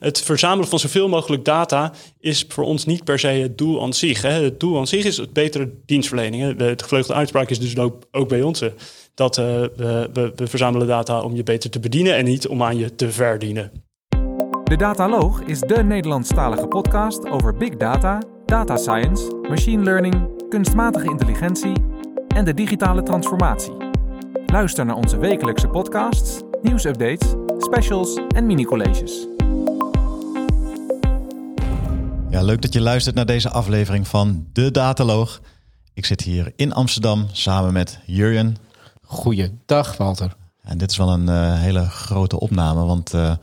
Het verzamelen van zoveel mogelijk data is voor ons niet per se het doel aan zich. Hè. Het doel aan zich is het betere dienstverlening. De gevleugelde uitspraak is dus ook, bij ons. Dat uh, we, we, we verzamelen data om je beter te bedienen en niet om aan je te verdienen. De Dataloog is de Nederlandstalige podcast over big data, data science, machine learning, kunstmatige intelligentie en de digitale transformatie. Luister naar onze wekelijkse podcasts, nieuwsupdates, specials en mini-colleges. Ja, leuk dat je luistert naar deze aflevering van De Dataloog. Ik zit hier in Amsterdam samen met Jurjen. Goeiedag, Walter. En dit is wel een uh, hele grote opname, want uh,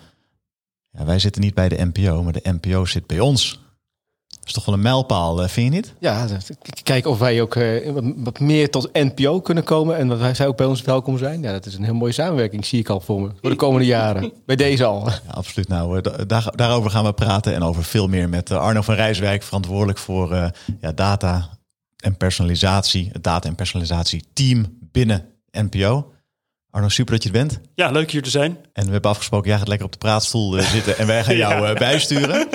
ja, wij zitten niet bij de NPO, maar de NPO zit bij ons. Dat is toch wel een mijlpaal, uh, vind je niet? Ja, kijken of wij ook wat meer tot NPO kunnen komen en dat zij ook bij ons welkom zijn. Ja, dat is een heel mooie samenwerking, zie ik al voor me, voor de komende jaren. bij deze al. Ja, absoluut. Nou, daar, daarover gaan we praten en over veel meer met Arno van Rijswijk, verantwoordelijk voor ja, data en personalisatie, het data- en personalisatie team binnen NPO. Arno, super dat je er bent. Ja, leuk hier te zijn. En we hebben afgesproken, jij gaat lekker op de praatstoel uh, zitten en wij gaan jou uh, bijsturen.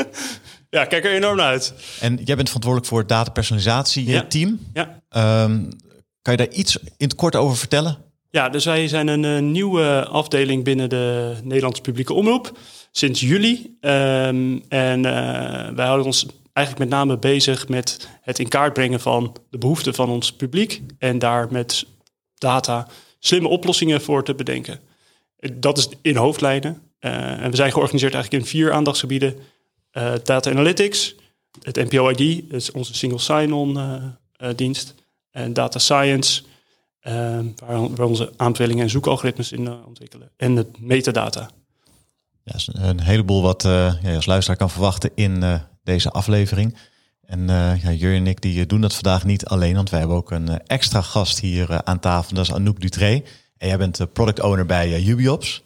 Ja, kijk er enorm naar uit. En jij bent verantwoordelijk voor het datapersonalisatie ja. team. Ja. Um, kan je daar iets in het kort over vertellen? Ja, dus wij zijn een uh, nieuwe afdeling binnen de Nederlandse publieke omroep sinds juli. Um, en wij houden ons eigenlijk met name bezig met het in kaart brengen van de behoeften van ons publiek en daar met data slimme oplossingen voor te bedenken. Dat is in hoofdlijnen. Uh, en we zijn georganiseerd eigenlijk in vier aandachtsgebieden. Data Analytics, het NPO-ID, dat is onze single sign-on uh, dienst. En Data Science, waar we onze aanbevelingen en zoekalgoritmes in ontwikkelen. En het metadata. Ja, een heleboel wat je als luisteraar kan verwachten in deze aflevering. En uh, ja, Jur en ik die doen dat vandaag niet alleen, want wij hebben ook een extra gast hier aan tafel. Dat is Anouk Dutré. En jij bent product owner bij Ubiops.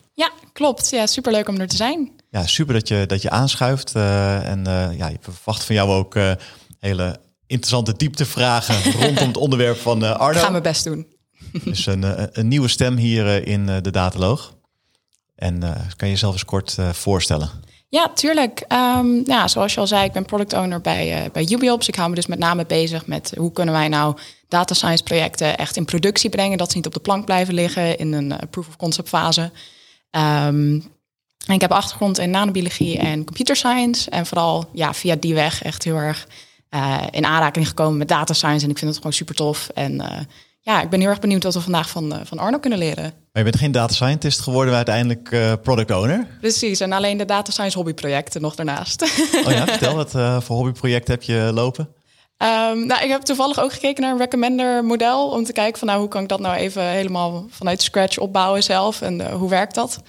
Klopt. Ja, superleuk om er te zijn. Ja, super dat je, dat je aanschuift. en ja, je verwacht van jou ook hele interessante dieptevragen rondom het onderwerp van Arno. Ik ga mijn best doen. Dus een, een nieuwe stem hier in de Dataloog. En kan je jezelf eens kort voorstellen? Ja, tuurlijk. Um, ja, zoals je al zei, ik ben product owner bij, uh, bij Ubiops. Ik hou me dus met name bezig met hoe kunnen wij nou data science projecten echt in productie brengen. Dat ze niet op de plank blijven liggen in een uh, proof of concept fase. Um, en ik heb achtergrond in nanobiologie en computer science. En vooral ja, via die weg echt heel erg uh, in aanraking gekomen met data science. En ik vind het gewoon super tof. En ja, ik ben heel erg benieuwd wat we vandaag van, van Arno kunnen leren. Maar je bent geen data scientist geworden, maar uiteindelijk product owner. Precies, en alleen de data science hobbyprojecten nog daarnaast. Oh ja, vertel, wat voor hobbyproject heb je lopen? Um, nou, ik heb toevallig ook gekeken naar een recommender model om te kijken van nou, hoe kan ik dat nou even helemaal vanuit scratch opbouwen zelf en uh, hoe werkt dat?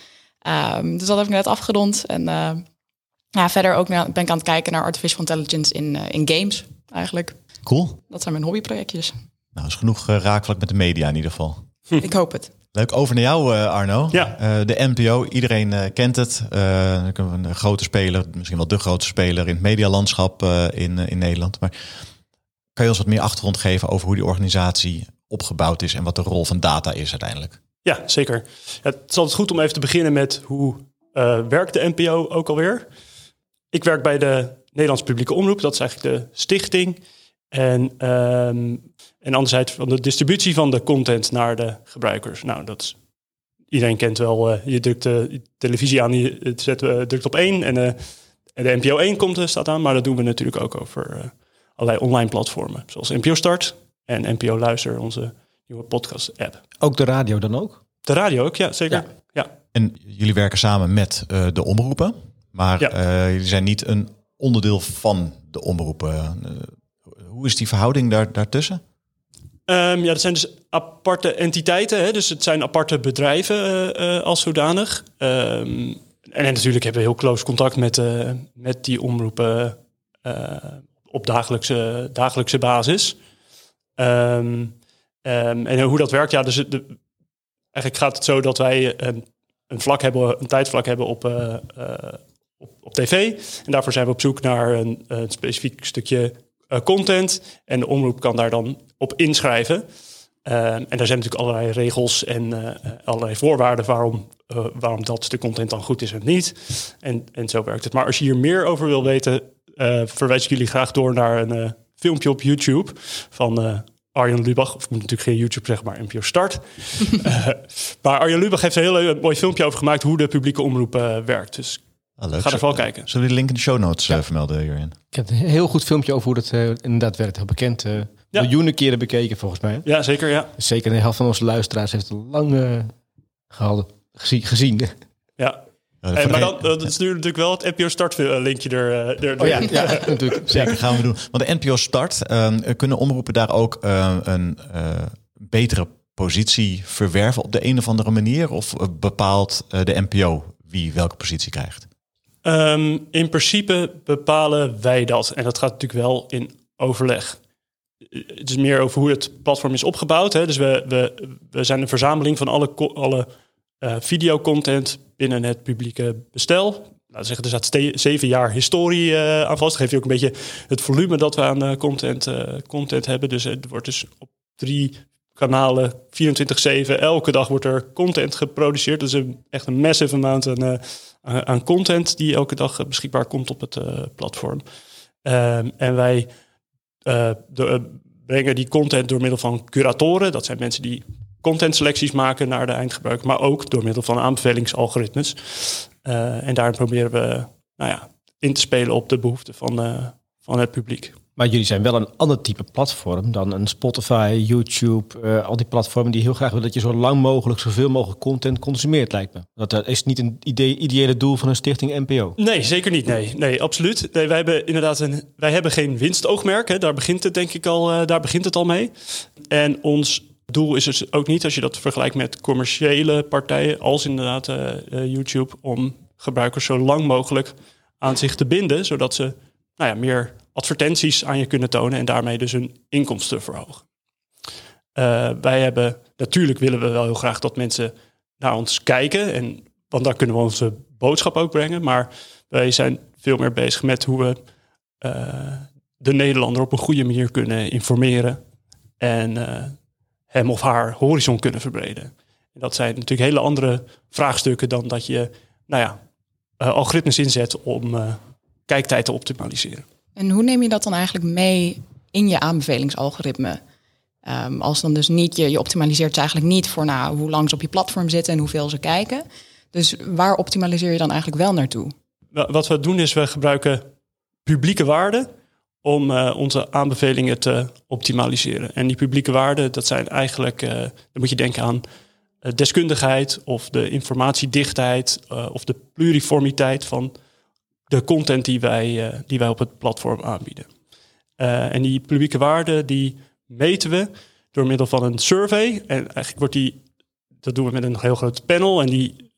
Um, dus dat heb ik net afgerond. En ja, verder ook ben ik aan het kijken naar artificial intelligence in, in games eigenlijk. Cool. Dat zijn mijn hobbyprojectjes. Nou, is genoeg raakvlak met de media in ieder geval. Ik hoop het. Leuk, over naar jou Arno. Ja. Uh, de NPO, iedereen uh, kent het. Uh, een grote speler, misschien wel de grootste speler in het medialandschap in, in Nederland. Maar kan je ons wat meer achtergrond geven over hoe die organisatie opgebouwd is en wat de rol van data is uiteindelijk? Ja, zeker. Het is altijd goed om even te beginnen met hoe werkt de NPO ook alweer. Ik werk bij de Nederlandse Publieke Omroep, dat is eigenlijk de stichting. En um, en anderzijds van de distributie van de content naar de gebruikers. Nou, dat iedereen kent wel, uh, je drukt de televisie aan, je zet, drukt op één en, en de NPO 1 komt, staat aan. Maar dat doen we natuurlijk ook over allerlei online platformen. Zoals NPO Start en NPO Luister, onze nieuwe podcast app. Ook de radio dan ook? De radio ook, ja, zeker. Ja. ja. En jullie werken samen met de omroepen, maar ja. jullie zijn niet een onderdeel van de omroepen. hoe is die verhouding daar, daartussen? Um, ja, dat zijn dus aparte entiteiten. Hè? Dus het zijn aparte bedrijven uh, uh, als zodanig. Um, en, en, natuurlijk hebben we heel close contact met, uh, met die omroepen op dagelijkse, dagelijkse basis. Um, en hoe dat werkt, ja, dus de, eigenlijk gaat het zo dat wij een, een vlak hebben, een tijdvlak hebben op, op, op tv. En daarvoor zijn we op zoek naar een, een specifiek stukje uh, content. En de omroep kan daar dan op inschrijven. Uh, en daar zijn natuurlijk allerlei regels en allerlei voorwaarden waarom eh, waarom dat stuk content dan goed is en niet. En, en zo werkt het. Maar als je hier meer over wil weten, eh, verwijs ik jullie graag door naar een eh, filmpje op YouTube van eh, Arjen Lubach. Of moet natuurlijk geen YouTube zeggen, maar NPO Start. Eh, maar Arjen Lubach heeft een heel eh, mooi filmpje over gemaakt hoe de publieke omroep eh, werkt. Dus Ah, leuk. ga er vooral kijken. Zullen we die link in de show notes eh, vermelden hierin? Ik heb een heel goed filmpje over hoe dat eh, inderdaad werkt. Heel bekend. eh Ja. Miljoenen keren bekeken volgens mij. Ja, zeker, ja. Zeker de helft van onze luisteraars heeft het lang eh, gehaald, gezien. gezien. ja. Ja, En, voor maar dan, dan stuur je natuurlijk wel het NPO Start eh, linkje er, eh, er Oh ja, ja natuurlijk. Zeker, gaan we doen. Want de NPO Start, eh, kunnen omroepen daar ook eh, een eh, betere positie verwerven op de een of andere manier? Of eh, bepaalt eh, de NPO wie welke positie krijgt? Ehm, in principe bepalen wij dat. En dat gaat natuurlijk wel in overleg. Eh, Het is meer over hoe het platform is opgebouwd. Hè. Dus we, we, we zijn een verzameling van alle, alle eh, videocontent binnen het publieke bestel. Nou, zeggen, er staat zeven jaar historie eh, aan vast. Dat geeft je ook een beetje het volume dat we aan eh, content, content hebben. Dus het wordt dus op drie kanalen 24-7. Elke dag wordt er content geproduceerd. Dat is een, echt een massive amount aan, aan- content die elke dag beschikbaar komt op het platform. Ehm, en wij brengen die content door middel van curatoren. Dat zijn mensen die contentselecties maken naar de eindgebruiker, maar ook door middel van aanbevelingsalgoritmes. Eh, en daarin proberen we nou ja, in te spelen op de behoeften van, eh, van het publiek. Maar jullie zijn wel een ander type platform dan een Spotify, YouTube, eh, al die platformen die heel graag willen dat je zo lang mogelijk zoveel mogelijk content consumeert, lijkt me. Dat is niet een idee, ideële doel van een stichting NPO. Nee, zeker niet. Nee, nee absoluut. Nee, wij hebben inderdaad een, wij hebben geen winstoogmerk. Hè. Daar begint het denk ik al, daar begint het al mee. En ons doel is dus ook niet, als je dat vergelijkt met commerciële partijen, als inderdaad eh, eh, YouTube, om gebruikers zo lang mogelijk aan zich te binden, zodat ze nou ja, meer advertenties aan je kunnen tonen en daarmee dus hun inkomsten verhogen. Eh, wij hebben, natuurlijk willen we wel heel graag dat mensen naar ons kijken. En, want dan kunnen we onze boodschap ook brengen. Maar wij zijn veel meer bezig met hoe we de Nederlander op een goede manier kunnen informeren. En hem of haar horizon kunnen verbreden. En dat zijn natuurlijk hele andere vraagstukken dan dat je nou ja, eh, algoritmes inzet om eh, kijktijd te optimaliseren. En hoe neem je dat dan eigenlijk mee in je aanbevelingsalgoritme? Ehm, als dan dus niet, je, je optimaliseert ze eigenlijk niet voor nou, hoe lang ze op je platform zitten en hoeveel ze kijken. Dus waar optimaliseer je dan eigenlijk wel naartoe? Wa- Wat we doen is we gebruiken publieke waarden om eh, onze aanbevelingen te optimaliseren. En die publieke waarden, dat zijn eigenlijk, eh, dan moet je denken aan eh, deskundigheid of de informatiedichtheid of de pluriformiteit van de content die wij, die wij op het platform aanbieden. En die publieke waarden die meten we door middel van een survey. En eigenlijk wordt die, dat doen we met een heel groot panel. En die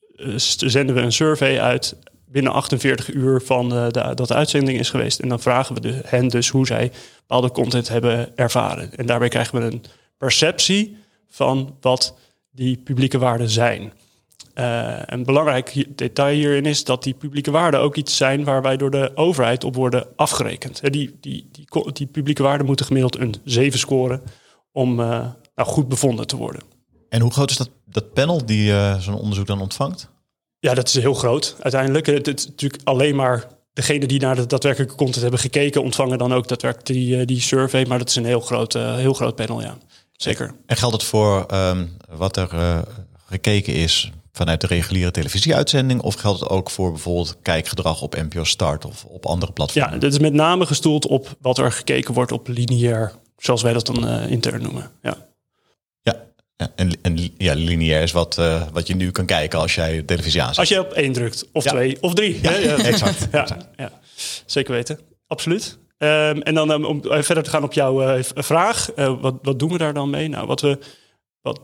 zenden we een survey uit binnen 48 uur van eh, de, dat de uitzending is geweest. En dan vragen we de, hen dus hoe zij bepaalde content hebben ervaren. En daarbij krijgen we een perceptie van wat die publieke waarden zijn. Eh, een belangrijk detail hierin is dat die publieke waarden ook iets zijn waar wij door de overheid op worden afgerekend. Die, die, die, die publieke waarden moeten gemiddeld een 7 scoren om eh, nou, goed bevonden te worden. En hoe groot is dat, dat panel die zo'n onderzoek dan ontvangt? Ja, dat is heel groot uiteindelijk. Het, het is natuurlijk alleen maar degene die naar de daadwerkelijke content hebben gekeken, ontvangen dan ook daadwerkelijk die, eh, die survey. Maar dat is een heel groot, eh, heel groot panel, ja. Zeker. En geldt het voor ehm, wat er eh, gekeken is vanuit de reguliere televisieuitzending? Of geldt het ook voor bijvoorbeeld kijkgedrag op NPO Start of op andere platformen? Ja, dit is met name gestoeld op wat er gekeken wordt op lineair, zoals wij dat dan intern noemen. Ja. Ja, en, en ja, lineair is wat, eh, wat je nu kan kijken als jij televisie aanzet. Als je op één drukt, of Ja. twee, of drie. Ja? Ja, exact, Ja, zeker weten. Absoluut. Ehm, en dan um, om even verder te gaan op jouw eh, vraag. eh, wat, wat doen we daar dan mee? Nou, wat, we, wat,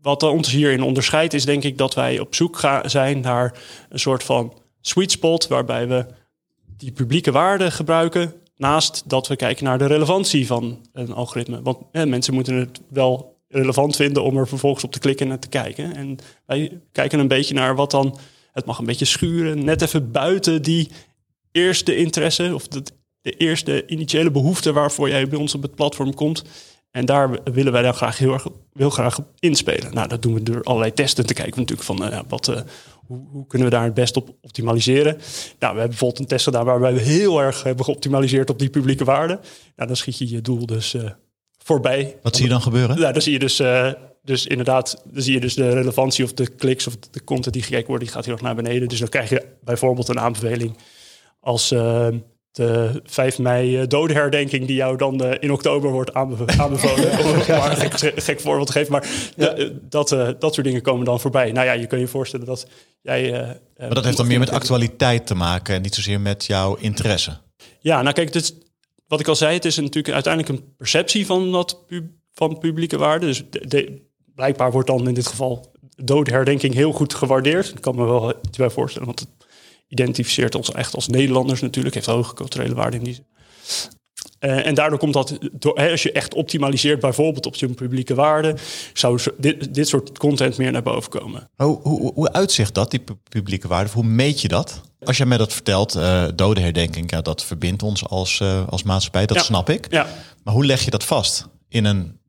wat ons hierin onderscheidt is denk ik dat wij op zoek ga, zijn naar een soort van sweet spot... waarbij we die publieke waarden gebruiken... naast dat we kijken naar de relevantie van een algoritme. Want eh, mensen moeten het wel relevant vinden om er vervolgens op te klikken en te kijken. En wij kijken een beetje naar wat dan... Het mag een beetje schuren, net even buiten die eerste interesse... of dat de eerste initiële behoefte waarvoor jij bij ons op het platform komt... En daar willen wij dan graag heel, erg, heel graag op inspelen. Nou, dat doen we door allerlei testen te kijken natuurlijk van uh, wat, uh, hoe, kunnen we daar het best op optimaliseren. Nou, we hebben bijvoorbeeld een test gedaan waarbij we heel erg hebben geoptimaliseerd op die publieke waarde. Nou, dan schiet je je doel dus uh, voorbij. Wat zie je dan gebeuren? Nou, dan zie je dus, dus inderdaad, dan zie je dus de relevantie of de kliks of de content die gekeken wordt, die gaat heel erg naar beneden. Dus dan krijg je bijvoorbeeld een aanbeveling als de 5 mei dodenherdenking die jou dan uh, in oktober wordt aanbe aanbevolen. een gek, gek, voorbeeld geven. Maar ja. de, dat, dat soort dingen komen dan voorbij. Nou ja, je kan je voorstellen dat jij... Maar dat heeft dan meer met actualiteit te maken en niet zozeer met jouw interesse. Ja, nou kijk, dit, wat ik al zei, het is natuurlijk uiteindelijk een perceptie van, dat van publieke waarde. Dus de, blijkbaar wordt dan in dit geval doodherdenking heel goed gewaardeerd. Ik kan me wel iets bij voorstellen, want het identificeert ons echt als Nederlanders natuurlijk, heeft hoge culturele waarde in die zin. Uh, en daardoor komt dat, door, hè, als je echt optimaliseert, bijvoorbeeld op je publieke waarde, zou dit, dit soort content meer naar boven komen. Hoe, hoe, hoe uitzicht dat, die publieke waarde? Hoe meet je dat? Als je mij dat vertelt, uh, dodenherdenking, ja, dat verbindt ons als, uh, als maatschappij, dat ja. snap ik. Ja. Maar hoe leg je dat vast in een,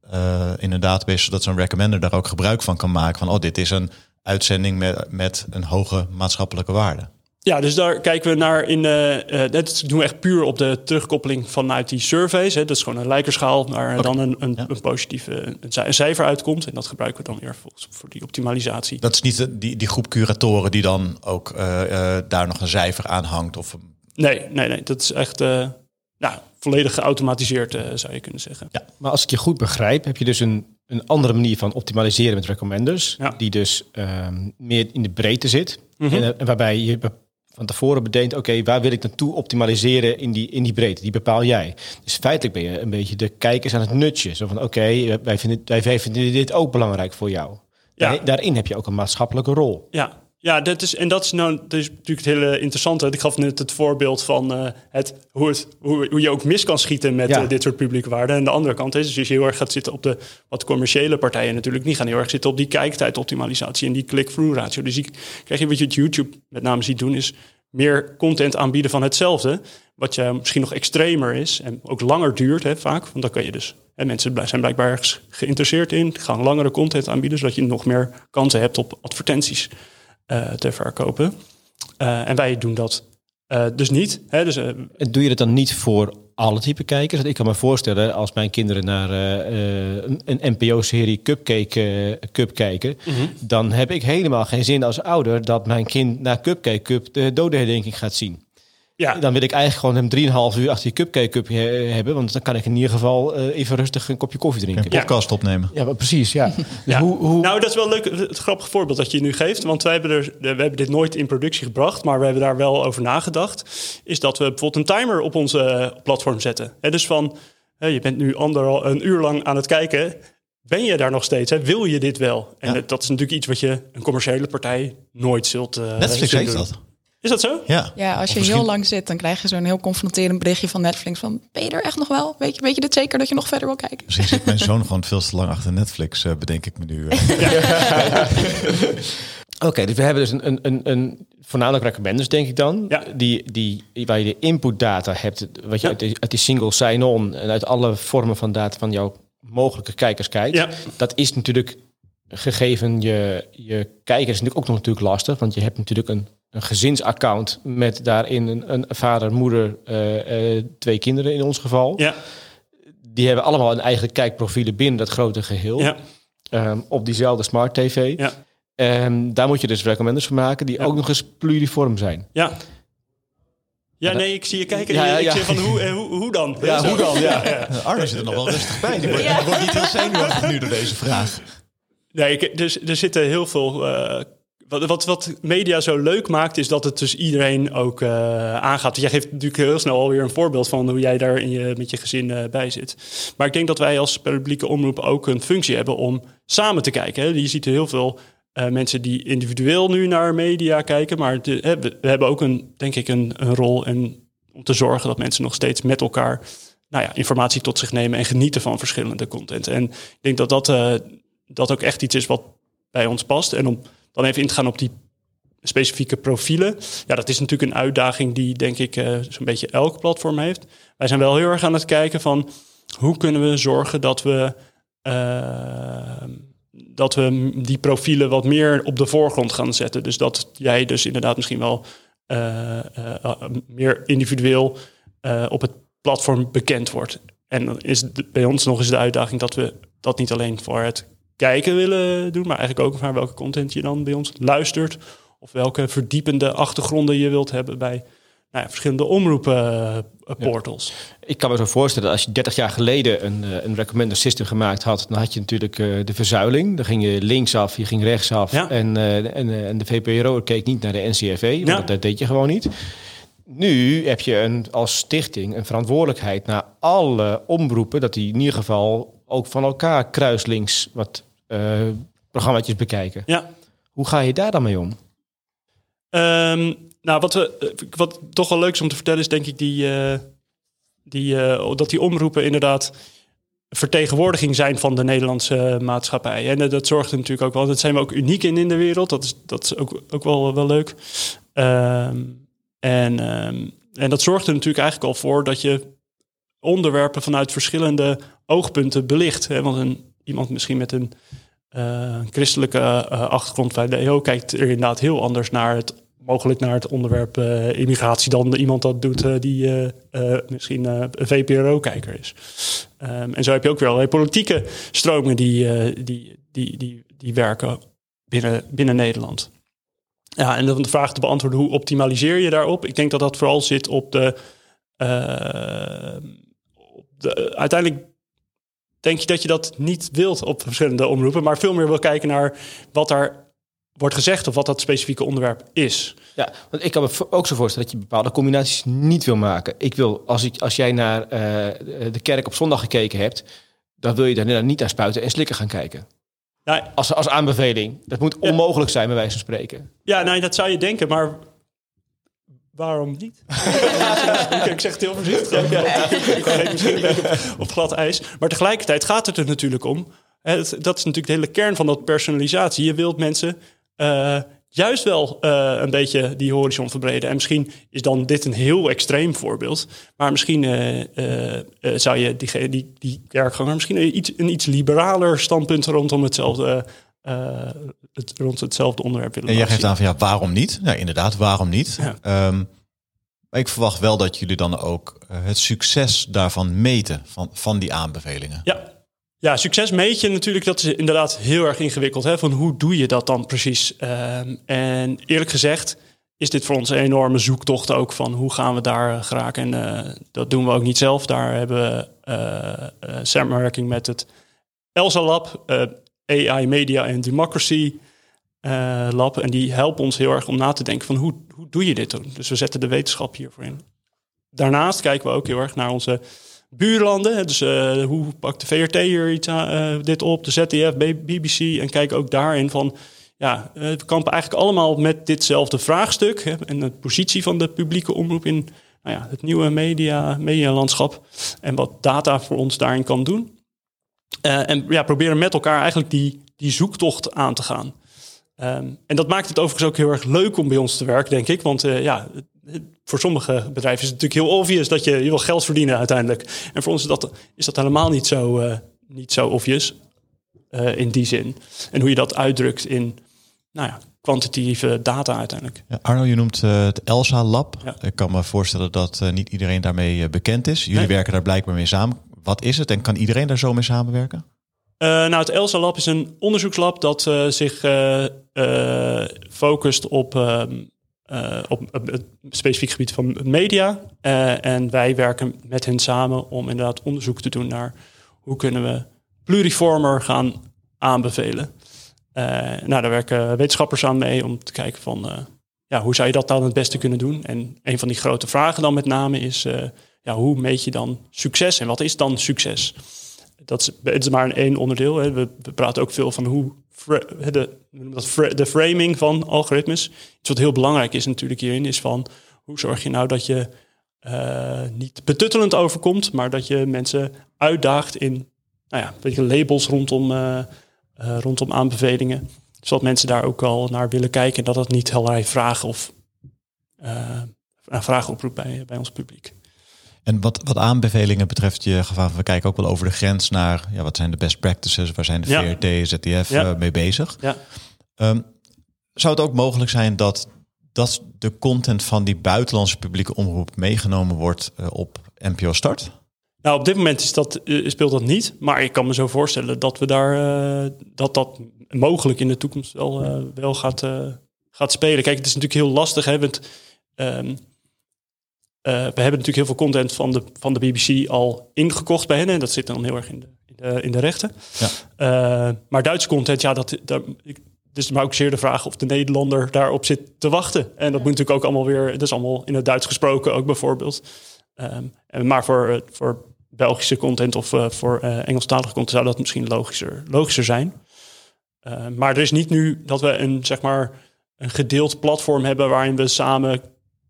in een database, zodat zo'n recommender daar ook gebruik van kan maken? Van, oh, dit is een uitzending met, met een hoge maatschappelijke waarde. Ja, dus daar kijken we naar in. Uh, uh, dat doen we echt puur op de terugkoppeling vanuit die surveys. Hè. Dat is gewoon een lijkerschaal waar okay. dan een, een, ja. een positieve een cijfer uitkomt. En dat gebruiken we dan weer voor, voor die optimalisatie. Dat is niet de, die, die groep curatoren die dan ook uh, daar nog een cijfer aan hangt? Of... Nee, nee, nee. Dat is echt nou, volledig geautomatiseerd, zou je kunnen zeggen. Ja, maar als ik je goed begrijp, heb je dus een een andere manier van optimaliseren met recommenders. Ja. Die dus um, meer in de breedte zit. Mhm. en, en, waarbij je van tevoren bedenkt, oké, okay, waar wil ik naartoe optimaliseren in die, in die breedte? Die bepaal jij. Dus feitelijk ben je een beetje de kijkers aan het nutje. Zo van, oké, okay, wij, vinden, wij vinden dit ook belangrijk voor jou. Ja. Daarin heb je ook een maatschappelijke rol. Ja, ja, dat is, en dat is nou dat is natuurlijk het hele interessante. Ik gaf net het voorbeeld van uh, het, hoe, het, hoe, hoe je ook mis kan schieten met Ja. uh, dit soort publieke waarden. En de andere kant is, dus als je heel erg gaat zitten op de wat commerciële partijen natuurlijk, die gaan heel erg zitten op die kijktijdoptimalisatie en die click-through ratio. Dus die krijg je wat je het YouTube met name ziet doen, is meer content aanbieden van hetzelfde. Wat je misschien nog extremer is en ook langer duurt hè, vaak. Want dan kan je dus. Hè, mensen blij- zijn blijkbaar ergens geïnteresseerd in. Gaan langere content aanbieden, zodat je nog meer kansen hebt op advertenties eh, te verkopen. Eh, en wij doen dat eh, dus niet. Hè, dus, eh, doe je dat dan niet voor alle type kijkers? Ik kan me voorstellen, als mijn kinderen naar eh, eh, een, NPO-serie Cupcake eh, Cup kijken, dan heb ik helemaal geen zin als ouder dat mijn kind naar Cupcake Cup de dodenherdenking gaat zien. Ja, Dan wil ik eigenlijk gewoon hem 3,5 uur achter die Cupcake Cup he- hebben, want dan kan ik in ieder geval eh, even rustig een kopje koffie drinken. Een podcast opnemen. Ja, precies, ja. Dus Ja. hoe, hoe, Nou, dat is wel leuk. Het grappige voorbeeld dat je nu geeft. Want wij hebben, er, we hebben dit nooit in productie gebracht. Maar we hebben daar wel over nagedacht. Is dat we bijvoorbeeld een timer op onze eh, platform zetten. Hè, dus van, je bent nu anderhal, een uur lang aan het kijken. Ben je daar nog steeds? Hè? Wil je dit wel? En Ja. dat is natuurlijk iets wat je een commerciële partij nooit zult... eh, Netflix heeft dat. Is dat zo? Ja. Ja, als je misschien- heel lang zit, dan krijg je zo'n heel confronterend berichtje van Netflix van... ben je er echt nog wel? Weet je, weet je dit zeker dat je nog verder wil kijken? Misschien zit mijn zoon gewoon veel te lang achter Netflix, eh, bedenk ik me nu. eh. Oké, dus we hebben dus een, een, een, een voornamelijk recommenders, denk ik dan. Ja. Die, die, waar je de input data hebt, wat je Ja. uit, die, uit die single sign-on en uit alle vormen van data van jouw mogelijke kijkers kijkt. Ja. Dat is natuurlijk gegeven je, je kijkers is natuurlijk ook nog natuurlijk lastig, want je hebt natuurlijk een, een gezinsaccount met daarin een, een vader, moeder, eh, eh, twee kinderen in ons geval. Ja, Die hebben allemaal een eigen kijkprofielen binnen dat grote geheel. ja, Ehm, op diezelfde smart tv. ja, En daar moet je dus recommenders van maken die Ja. ook nog eens pluriform zijn. ja. Ja, nee, ik zie je kijken. Ja, ja, ik zeg van, hoe, eh, hoe, hoe dan? Ja, hoe dan? Ja. Arno zit er nog wel rustig bij. Die wordt, die wordt niet heel zenuwachtig nu door deze vraag. Nee, ik, dus, er zitten heel veel. eh, wat, wat, wat media zo leuk maakt, is dat het dus iedereen ook eh, aangaat. Jij geeft natuurlijk heel snel alweer een voorbeeld van hoe jij daar in je, met je gezin eh, bij zit. Maar ik denk dat wij als publieke omroep ook een functie hebben om samen te kijken. Hè. Je ziet heel veel eh, mensen die individueel nu naar media kijken. Maar we, hebben ook een, denk ik, een, een rol en om te zorgen dat mensen nog steeds met elkaar nou ja, informatie tot zich nemen en genieten van verschillende content. En ik denk dat dat, dat ook echt iets is wat bij ons past. En om dan even in te gaan op die specifieke profielen. Ja, dat is natuurlijk een uitdaging die denk ik eh, zo'n beetje elk platform heeft. Wij zijn wel heel erg aan het kijken van hoe kunnen we zorgen dat we, uh, dat we die profielen wat meer op de voorgrond gaan zetten. Dus dat jij dus inderdaad misschien wel uh, meer individueel op het platform bekend wordt. En is het bij ons nog eens de uitdaging dat we dat niet alleen voor het kijken willen doen, maar eigenlijk ook naar welke content je dan bij ons luistert. Of welke verdiepende achtergronden je wilt hebben bij nou ja, verschillende omroepenportals. Uh, Ik kan me zo voorstellen, als je 30 jaar geleden een, uh, een recommender system gemaakt had, dan had je natuurlijk uh, de verzuiling. Dan ging je linksaf, je ging rechtsaf. Ja. En, en, en de VPRO keek niet naar de NCRV, want Ja. dat, dat deed je gewoon niet. Nu heb je een, als stichting een verantwoordelijkheid naar alle omroepen, dat die in ieder geval ook van elkaar kruislinks wat uh, programmaatjes bekijken. Ja. Hoe ga je daar dan mee om? Um, nou, wat, we, wat toch wel leuk is om te vertellen is denk ik die, uh, die, uh, dat die omroepen inderdaad vertegenwoordiging zijn van de Nederlandse maatschappij. En dat zorgt er natuurlijk ook wel. Dat zijn we ook uniek in in de wereld. Dat is, dat is ook, ook wel, wel leuk. Um, en, um, en dat zorgt er natuurlijk eigenlijk al voor dat je onderwerpen vanuit verschillende oogpunten belicht. Hè? Want een, iemand misschien met een uh, christelijke uh, achtergrond bij de EO kijkt er inderdaad heel anders naar het mogelijk naar het onderwerp uh, immigratie dan iemand dat doet die misschien een VPRO-kijker is. Um, en zo heb je ook allerlei politieke stromingen die, die, die, die, die werken binnen, binnen Nederland. Ja, en dan de vraag te beantwoorden, hoe optimaliseer je daarop? Ik denk dat dat vooral zit op de... op de uiteindelijk denk je dat je dat niet wilt op verschillende omroepen, maar veel meer wil kijken naar wat daar wordt gezegd of wat dat specifieke onderwerp is. Ja, want ik kan me ook zo voorstellen dat je bepaalde combinaties niet wil maken. Ik wil, als, ik, als jij naar uh, de kerk op zondag gekeken hebt, dan wil je daar niet naar spuiten en slikken gaan kijken. Nou, als, als aanbeveling. Dat moet Ja. onmogelijk zijn, bij wijze van spreken. Ja, nou, dat zou je denken, maar waarom niet? ik zeg het heel voorzichtig. Ja, ja. Ik ga misschien een beetje op, op glad ijs. Maar tegelijkertijd gaat het er natuurlijk om. Het- dat is natuurlijk de hele kern van dat personalisatie. Je wilt mensen eh, juist wel eh, een beetje die horizon verbreden. En misschien is dan dit een heel extreem voorbeeld. Maar misschien eh, zou je die, die, die kerkganger misschien een iets, een iets liberaler standpunt rondom hetzelfde, eh, het, rond hetzelfde onderwerp willen En jij geeft aan van ja, waarom niet? Ja, inderdaad, waarom niet? Ja. Ehm, maar ik verwacht wel dat jullie dan ook eh, het succes daarvan meten, van, van die aanbevelingen. Ja. Ja, succes meet je natuurlijk. Dat is inderdaad heel erg ingewikkeld. Hè? Van hoe doe je dat dan precies? Ehm, en eerlijk gezegd is dit voor ons een enorme zoektocht ook van hoe gaan we daar eh, geraken. En eh, dat doen we ook niet zelf. Daar hebben we samenwerking met het ELSA Lab, AI Media en Democracy eh, Lab. En die helpen ons heel erg om na te denken van hoe, hoe doe je dit dan? Dus we zetten de wetenschap hiervoor in. Daarnaast kijken we ook heel erg naar onze buurlanden. Dus eh, hoe pakt de VRT hier iets eh, dit op, de ZDF, BBC. En kijken ook daarin van, ja, we kampen eigenlijk allemaal met ditzelfde vraagstuk. Hè, en de positie van de publieke omroep in nou ja, het nieuwe media, medialandschap. En wat data voor ons daarin kan doen. En ja, proberen met elkaar eigenlijk die, die zoektocht aan te gaan. Ehm, en dat maakt het overigens ook heel erg leuk om bij ons te werken, denk ik. Want eh, ja, voor sommige bedrijven is het natuurlijk heel obvious dat je, je wil geld verdienen uiteindelijk. En voor ons is dat, is dat helemaal niet zo, eh, niet zo obvious eh, in die zin. En hoe je dat uitdrukt in nou ja, kwantitatieve data uiteindelijk. Ja, Arno, je noemt het ELSA Lab. Ja. Ik kan me voorstellen dat niet iedereen daarmee bekend is. Jullie Nee. werken daar blijkbaar mee samen. Wat is het en kan iedereen daar zo mee samenwerken? Eh, nou, het ELSA Lab is een onderzoekslab dat eh, zich eh, focust op, ehm, eh, op het specifiek gebied van media. En wij werken met hen samen om inderdaad onderzoek te doen naar hoe kunnen we pluriformer gaan aanbevelen. Nou, daar werken wetenschappers aan mee om te kijken van ja, hoe zou je dat dan het beste kunnen doen. En een van die grote vragen dan met name is ja, hoe meet je dan succes en wat is dan succes? Dat is, het is maar een één onderdeel. Hè. We, praten ook veel van hoe de, dat, de framing van algoritmes. Iets wat heel belangrijk is natuurlijk hierin, is van hoe zorg je nou dat je eh, niet betuttelend overkomt, maar dat je mensen uitdaagt in nou ja, weet je, labels rondom, eh, eh, rondom aanbevelingen. Zodat mensen daar ook al naar willen kijken en dat het niet allerlei vragen of eh, vragen oproept bij, bij ons publiek. En wat, wat aanbevelingen betreft, je gevaar, we kijken ook wel over de grens naar ja, wat zijn de best practices, waar zijn de Ja. VRT, ZDF Ja. eh, mee bezig. Ja. Ehm, zou het ook mogelijk zijn dat, dat de content van die buitenlandse publieke omroep meegenomen wordt eh, op NPO Start? Nou, op dit moment is dat, eh, speelt dat niet. Maar ik kan me zo voorstellen dat we daar dat dat mogelijk in de toekomst wel, wel gaat, gaat spelen. Kijk, het is natuurlijk heel lastig. Hè, want, ehm, eh, we hebben natuurlijk heel veel content van de, van de BBC al ingekocht bij hen. En dat zit dan heel erg in de, in de, in de rechten. Ja. Eh, maar Duitse content, ja, dat, dat, ik, dus maar ook zeer de vraag of de Nederlander daarop zit te wachten. En dat moet natuurlijk ook allemaal weer, dat is allemaal in het Duits gesproken ook bijvoorbeeld. Ehm, en maar voor, eh, voor Belgische content of eh, voor eh Engelstalige content zou dat misschien logischer, logischer zijn. Eh, maar er is niet nu dat we een, zeg maar, een gedeeld platform hebben waarin we samen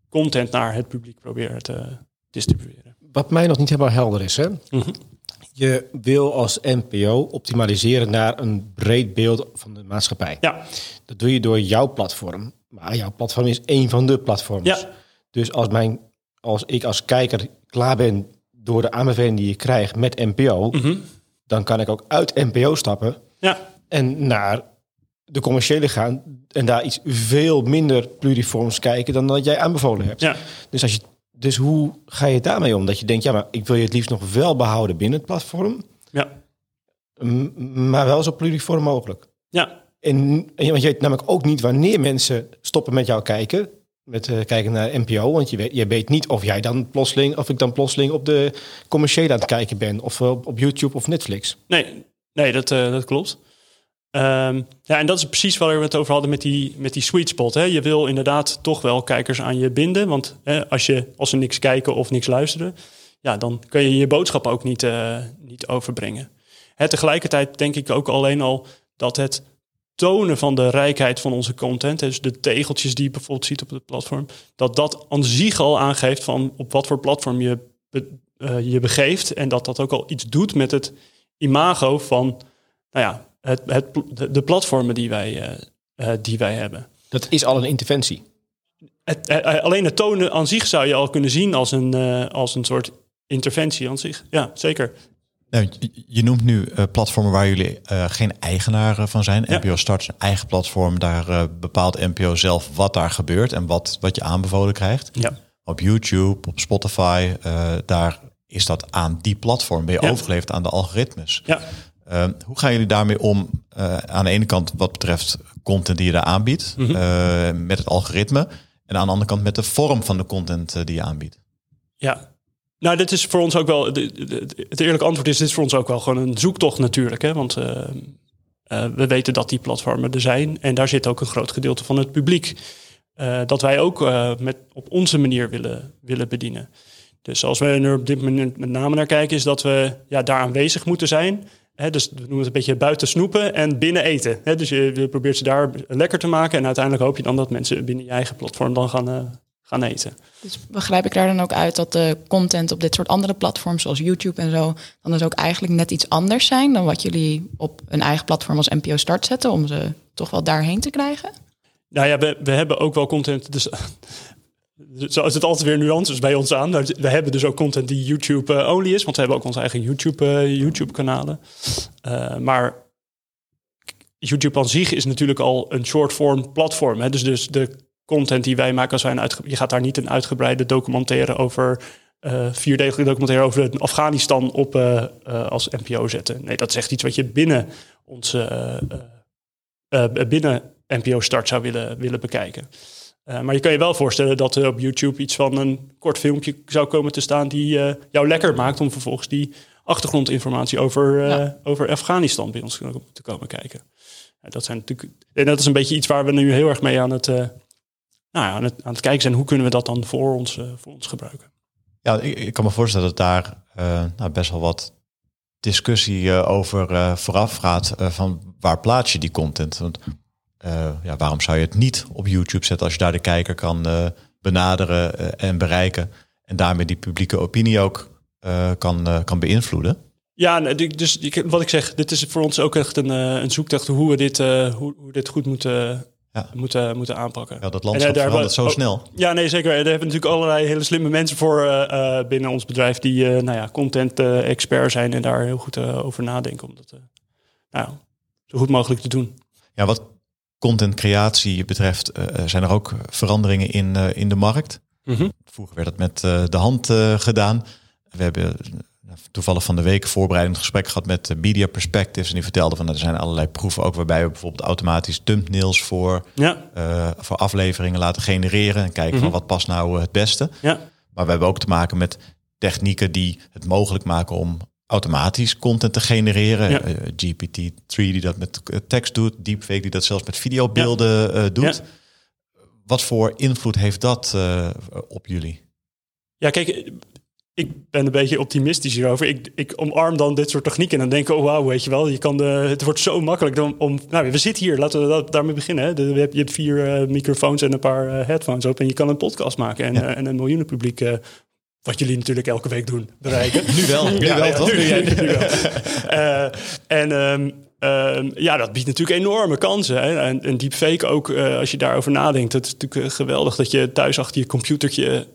content naar het publiek proberen te distribueren. Wat mij nog niet helemaal helder is, hè? Mhm. Je wil als NPO optimaliseren naar een breed beeld van de maatschappij. Ja, Dat doe je door jouw platform. Maar jouw platform is één van de platforms. Ja. Dus als, mijn, als ik als kijker klaar ben door de aanbeveling die je krijgt met NPO, Mhm. dan kan ik ook uit NPO stappen ja, en naar de commerciële gaan en daar iets veel minder pluriforms kijken dan dat jij aanbevolen hebt. ja. Dus, als je, dus hoe ga je daarmee om? Dat je denkt, ja, maar ik wil je het liefst nog wel behouden binnen het platform, ja. maar wel zo pluriform mogelijk. ja. En, en want je weet namelijk ook niet wanneer mensen stoppen met jou kijken. Met eh, kijken naar NPO. Want je weet, je weet niet of jij dan plotseling, of ik dan plotseling op de commerciële aan het kijken ben. Of op, op YouTube of Netflix. Nee, nee dat, eh, dat klopt. Ehm, ja, en dat is precies waar we het over hadden met die, met die sweet spot. Hè. Je wil inderdaad toch wel kijkers aan je binden. Want hè, als, je, als ze niks kijken of niks luisteren, ja, dan kun je je boodschap ook niet, eh, niet overbrengen. Hè, tegelijkertijd denk ik ook alleen al dat het tonen van de rijkheid van onze content, dus de tegeltjes die je bijvoorbeeld ziet op het platform, dat dat aan zich al aangeeft van op wat voor platform je eh, je begeeft. En dat dat ook al iets doet met het imago van nou ja, het, het, de, platformen die wij, eh, eh, die wij hebben. Dat is al een interventie. Het, eh, alleen het tonen aan zich zou je al kunnen zien als een, eh, als een soort interventie aan zich. Ja, zeker. Nou, je- noemt nu eh, platformen waar jullie eh, geen eigenaar eh, van zijn. Ja. NPO Start is een eigen platform. Daar bepaalt NPO zelf wat daar gebeurt en wat, wat je aanbevolen krijgt. Ja. Op YouTube, op Spotify, eh, daar is dat aan die platform. Ben je Ja. overgeleverd aan de algoritmes. Ja. Eh, hoe gaan jullie daarmee om? eh, aan de ene kant wat betreft content die je daar aanbiedt, Mhm. eh, met het algoritme. En aan de andere kant met de vorm van de content eh, die je aanbiedt. Ja. Nou, dit is voor ons ook wel. Het eerlijke antwoord is: dit is voor ons ook wel gewoon een zoektocht, natuurlijk. Hè? Want we weten dat die platformen er zijn. En daar zit ook een groot gedeelte van het publiek. dat wij ook met, op onze manier willen, willen bedienen. Dus als we er op dit moment met name naar kijken, is dat we ja, daar aanwezig moeten zijn. Dus we noemen het een beetje buiten snoepen en binnen eten. Dus je, je probeert ze daar lekker te maken. En uiteindelijk hoop je dan dat mensen binnen je eigen platform dan gaan, eh, gaan eten. Dus begrijp ik daar dan ook uit dat de content op dit soort andere platforms, zoals YouTube en zo, dan dus ook eigenlijk net iets anders zijn dan wat jullie op een eigen platform als NPO Start zetten, om ze toch wel daarheen te krijgen? Nou ja, we, we hebben ook wel content. Dus zo het altijd weer nuances bij ons aan. We hebben dus ook content die YouTube-only is. Want we hebben ook onze eigen YouTube, eh, YouTube-kanalen. Eh, maar YouTube aan zich is natuurlijk al een short-form platform. Hè? Dus, dus de content die wij maken uitge- Je gaat daar niet een uitgebreide documentaire over... eh vierdelige documentaire over Afghanistan op eh, eh, als NPO zetten. Nee, dat is echt iets wat je binnen onze... eh, eh, binnen NPO Start zou willen, willen bekijken. Eh, maar je kan je wel voorstellen dat er op YouTube iets van een kort filmpje zou komen te staan die eh, jou lekker maakt om vervolgens die achtergrondinformatie over, eh, Ja. over Afghanistan bij ons te komen kijken. Dat zijn natuurlijk, en dat is een beetje iets waar we nu heel erg mee aan het, eh, nou ja, aan het, aan het kijken zijn. Hoe kunnen we dat dan voor ons, voor ons gebruiken? Ja, ik, ik kan me voorstellen dat daar eh, nou, best wel wat discussie eh, over eh, vooraf gaat eh, van waar plaats je die content. Want eh, ja, waarom zou je het niet op YouTube zetten als je daar de kijker kan eh, benaderen eh, en bereiken en daarmee die publieke opinie ook kan, kan beïnvloeden? Ja, dus wat ik zeg, dit is voor ons ook echt een, een zoektocht hoe we dit, hoe, hoe dit goed moeten, ja. moeten, moeten aanpakken. Ja, dat landschap en, verandert zo snel. Ja, nee, zeker. Daar hebben we natuurlijk allerlei hele slimme mensen voor binnen ons bedrijf... die nou ja, content-expert zijn en daar heel goed over nadenken... om dat nou, zo goed mogelijk te doen. Ja, wat contentcreatie betreft, zijn er ook veranderingen in, in de markt? Mm Vroeger werd dat met de hand gedaan. We hebben toevallig van de week voorbereidend gesprek gehad met Media Perspectives. En die vertelde van er zijn allerlei proeven ook waarbij we bijvoorbeeld automatisch thumbnails voor, ja. Uh, voor afleveringen laten genereren. En kijken van mhm. wat past nou het beste. Ja. Maar we hebben ook te maken met technieken die het mogelijk maken om automatisch content te genereren. Ja. Uh, eh, GPT-3 die dat met tekst doet. Deepfake die dat zelfs met videobeelden uh, doet. Wat voor invloed heeft dat op jullie? Ja, kijk, ik ben een beetje optimistisch hierover. Ik, ik omarm dan dit soort technieken en dan denk ik, oh wauw, weet je wel, je kan de, het wordt zo makkelijk om, om nou, we zitten hier, laten we dat, daarmee beginnen. Hè. De, je, hebt, je hebt vier uh, microfoons en een paar uh, headphones op en je kan een podcast maken en, uh, en een miljoenen publiek, wat jullie natuurlijk elke week doen, bereiken. nu wel, nu wel, toch? Nu, wel. en um, um, ja, dat biedt natuurlijk enorme kansen. Hè. En, en deepfake ook, als je daarover nadenkt. Het is natuurlijk geweldig dat je thuis achter je computertje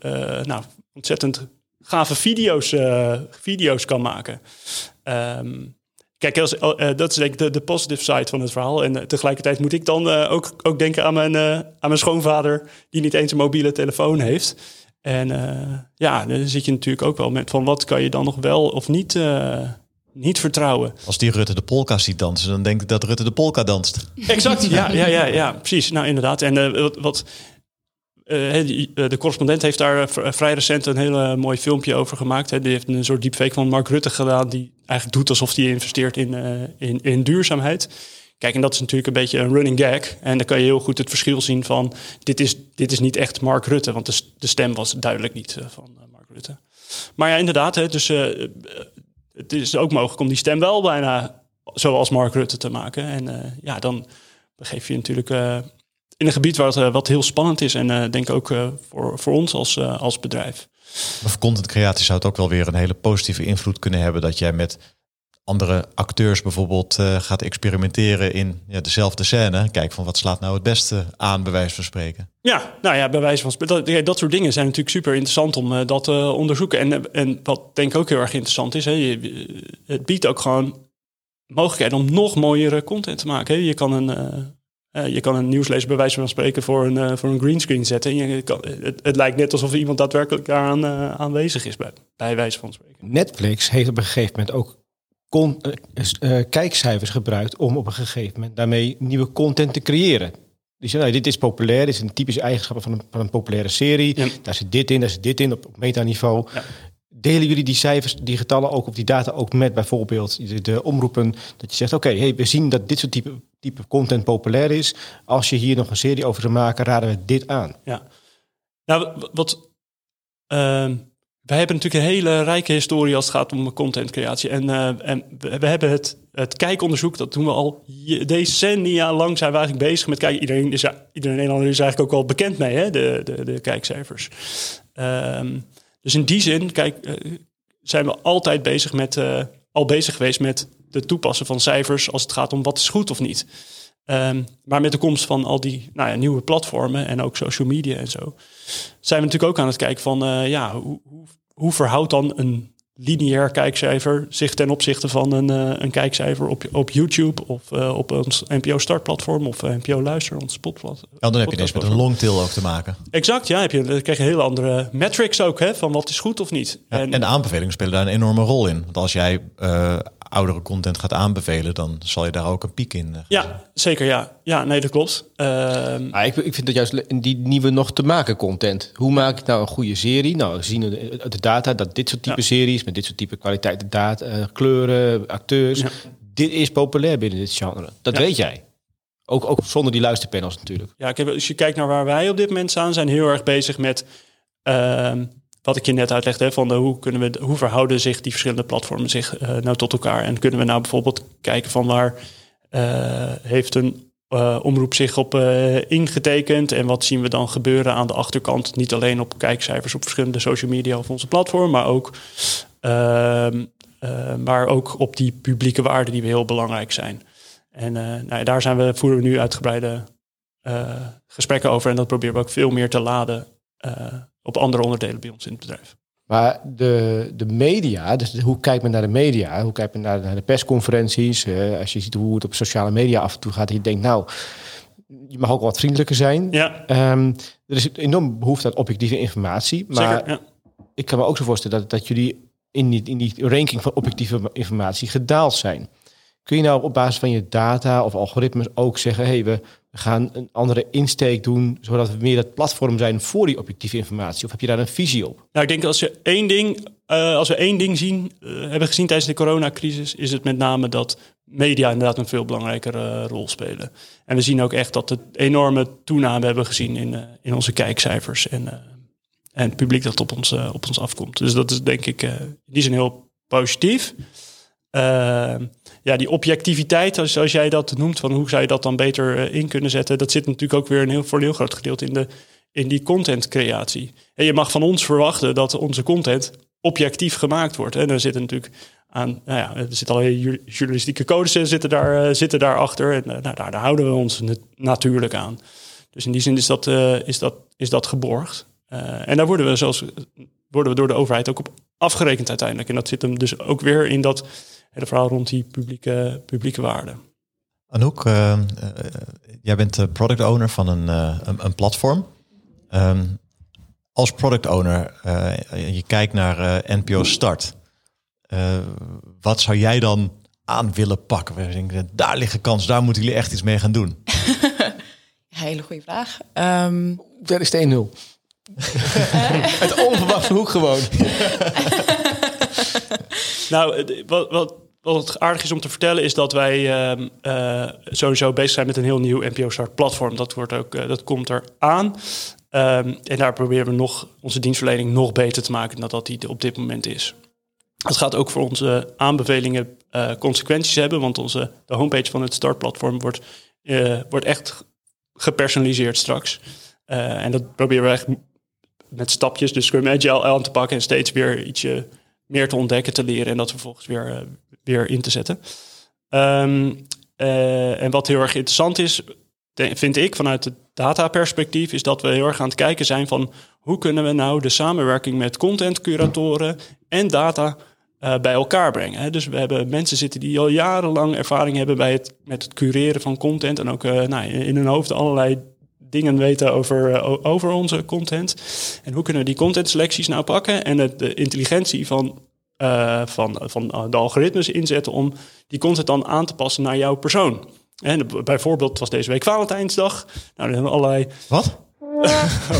nou, ontzettend gave video's, video's kan maken. Um, kijk, als, uh, dat is denk ik de, de positive side van het verhaal. En uh, tegelijkertijd moet ik dan ook, ook denken aan mijn, aan mijn schoonvader... die niet eens een mobiele telefoon heeft. En ja, dan zit je natuurlijk ook wel met van... wat kan je dan nog wel of niet niet vertrouwen. Als die Rutte de polka ziet dansen, dan denk ik dat Rutte de polka danst. Exact, ja, ja, ja, ja precies. Nou, inderdaad. En wat, wat de correspondent heeft daar vrij recent een hele mooi filmpje over gemaakt. Die heeft een soort deepfake van Mark Rutte gedaan, die eigenlijk doet alsof hij investeert in, in, in duurzaamheid. Kijk, en dat is natuurlijk een beetje een running gag. En dan kan je heel goed het verschil zien van... dit is, dit is niet echt Mark Rutte, want de, de stem was duidelijk niet uh, van Mark Rutte. Maar ja, inderdaad, hè, dus, het is ook mogelijk om die stem wel bijna zoals Mark Rutte te maken. En ja, dan begeef je natuurlijk in een gebied wat, wat heel spannend is. En denk ook voor, voor ons als, als bedrijf. Maar voor content creatie zou het ook wel weer een hele positieve invloed kunnen hebben. Dat jij met andere acteurs bijvoorbeeld gaat experimenteren in ja, dezelfde scène. Kijk van wat slaat nou het beste aan, bij wijze van spreken. Ja, nou ja, bij wijze van spreken. Dat, dat soort dingen zijn natuurlijk super interessant om dat te onderzoeken. En, en wat denk ik ook heel erg interessant is, hè, je, het biedt ook gewoon mogelijkheid om nog mooiere content te maken. Hè. Je kan een uh, je kan een nieuwslezer bij wijze van spreken voor een, uh, voor een greenscreen zetten. En je kan, het, het, lijkt net alsof iemand daadwerkelijk aan, uh, aanwezig is bij, bij wijze van spreken. Netflix heeft op een gegeven moment ook con, kijkcijfers gebruikt om op een gegeven moment daarmee nieuwe content te creëren. Dus nou, dit is populair, dit is een typische eigenschap van een, van een populaire serie. Daar zit dit in, daar zit dit in op, op metaniveau. Ja. Delen jullie die cijfers, die getallen ook op die data ook met bijvoorbeeld de, omroepen? Dat je zegt, oké, hey, we zien dat dit soort type, type content populair is. Als je hier nog een serie over wil maken, raden we dit aan. Ja, nou wat... Uh, wij hebben natuurlijk een hele rijke historie als het gaat om contentcreatie. En, uh, en we, hebben het, het kijkonderzoek, dat doen we al decennia lang zijn we eigenlijk bezig met kijken. Iedereen, is, iedereen Nederlander is eigenlijk ook wel bekend mee, hè, de, de, de kijkcijfers. Um, dus in die zin, kijk, eh, zijn we altijd bezig met, uh, al bezig geweest met de toepassen van cijfers als het gaat om wat is goed of niet. Um, maar met de komst van al die nou ja, nieuwe platformen en ook social media en zo, zijn we natuurlijk ook aan het kijken van, uh, ja, hoe, hoe, verhoudt dan een lineair kijkcijfer zich ten opzichte van een, uh, een kijkcijfer op, op YouTube of uh, op ons NPO startplatform of NPO luister, ons spotplatform. Ja, dan heb je dus met een longtail ook te maken. Exact, ja, heb je, dan krijg je hele andere metrics ook, hè, van wat is goed of niet. en, en, de aanbevelingen spelen daar een enorme rol in. Want als jij oudere content gaat aanbevelen, dan zal je daar ook een piek in. ja, zeker, ja. Ja, nee, dat klopt. Uh, ah, ik, ik vind dat juist die nieuwe nog te maken content. Hoe maak ik nou een goede serie? Nou, we zien de, de data dat dit soort type series met dit soort type kwaliteit, data, uh, kleuren, acteurs, dit is populair binnen dit genre. Dat weet jij. Ook, ook zonder die luisterpanels natuurlijk. Ja, ik heb, als je kijkt naar waar wij op dit moment staan, zijn heel erg bezig met ehm, wat ik je net uitlegde, van hoe, kunnen we, hoe verhouden zich die verschillende platformen zich uh, nou tot elkaar? En kunnen we nou bijvoorbeeld kijken van waar uh, heeft een uh, omroep zich op ingetekend en wat zien we dan gebeuren aan de achterkant? Niet alleen op kijkcijfers op verschillende social media of onze platform, maar ook, ehm, maar ook op die publieke waarden die we heel belangrijk zijn. En nou, daar zijn we, voeren we nu uitgebreide eh, gesprekken over. En dat proberen we ook veel meer te laden eh, op andere onderdelen bij ons in het bedrijf. Maar de, de media, dus hoe kijkt men naar de media? Hoe kijkt men naar, naar de persconferenties? Eh, als je ziet hoe het op sociale media af en toe gaat, je denkt, nou, je mag ook wat vriendelijker zijn. Ja, Ehm, er is enorm behoefte aan objectieve informatie. Maar zeker. Ja. ik kan me ook zo voorstellen dat, dat jullie in die, in die ranking van objectieve informatie gedaald zijn. Kun je nou op basis van je data of algoritmes ook zeggen: hey, we gaan een andere insteek doen, zodat we meer het platform zijn voor die objectieve informatie? Of heb je daar een visie op? Nou, ik denk als, je één ding, eh, als we één ding zien, eh, hebben gezien tijdens de coronacrisis, is het met name dat media inderdaad een veel belangrijkere rol spelen. En we zien ook echt dat we enorme toename hebben gezien in, eh, in onze kijkcijfers en, eh, en het publiek dat op ons, eh, op ons afkomt. Dus dat is denk ik eh, in die zin heel positief. Eh, ja, die objectiviteit, als, jij dat noemt, van hoe zou je dat dan beter eh, in kunnen zetten, dat zit natuurlijk ook weer een heel, voor een heel groot gedeelte in, de, in die contentcreatie. En je mag van ons verwachten dat onze content objectief gemaakt wordt. En er zitten natuurlijk aan, nou ja, er zitten allerlei journalistieke codes zitten daar, eh, zitten daar achter. En nou, daar, daar houden we ons nat- natuurlijk aan. Dus in die zin is dat, is dat, is dat geborgd. En daar worden we, zoals, worden we door de overheid ook op afgerekend uiteindelijk. En dat zit hem dus ook weer in dat hele verhaal rond die publieke, publieke waarde. Anouk, eh, eh, jij bent de product owner van een, eh, een, een platform. Ehm, als product owner, eh, je kijkt naar eh, NPO Start. Eh, wat zou jij dan aan willen pakken? We denken, daar liggen kans, daar moeten jullie echt iets mee gaan doen. Hele goede vraag. Ehm, Daar is de 1-0. het onverwachte hoek gewoon. Nou, wat, wat, wat aardig is om te vertellen is dat wij ehm, eh, sowieso bezig zijn met een heel nieuw NPO Start platform. Dat, wordt ook, eh, dat komt er aan. Ehm, en daar proberen we nog onze dienstverlening nog beter te maken dan dat die op dit moment is. Het gaat ook voor onze aanbevelingen eh, consequenties hebben, want onze, de homepage van het startplatform wordt, wordt echt gepersonaliseerd straks. En dat proberen we echt met stapjes, de Scrum Agile aan te pakken en steeds weer ietsje meer te ontdekken, te leren en dat vervolgens weer, weer in te zetten. Ehm, eh, en wat heel erg interessant is, vind ik vanuit het dataperspectief, is dat we heel erg aan het kijken zijn van hoe kunnen we nou de samenwerking met contentcuratoren en data eh, bij elkaar brengen. Hè? Dus we hebben mensen zitten die al jarenlang ervaring hebben bij het, met het cureren van content en ook eh, nou, in hun hoofd allerlei dingen weten over, over onze content. En hoe kunnen we die contentselecties nou pakken en de intelligentie van, eh, van, van eh, de algoritmes inzetten om die content dan aan te passen naar jouw persoon. En bijvoorbeeld, was deze week Valentijnsdag. Nou, dan hebben we allerlei Wat?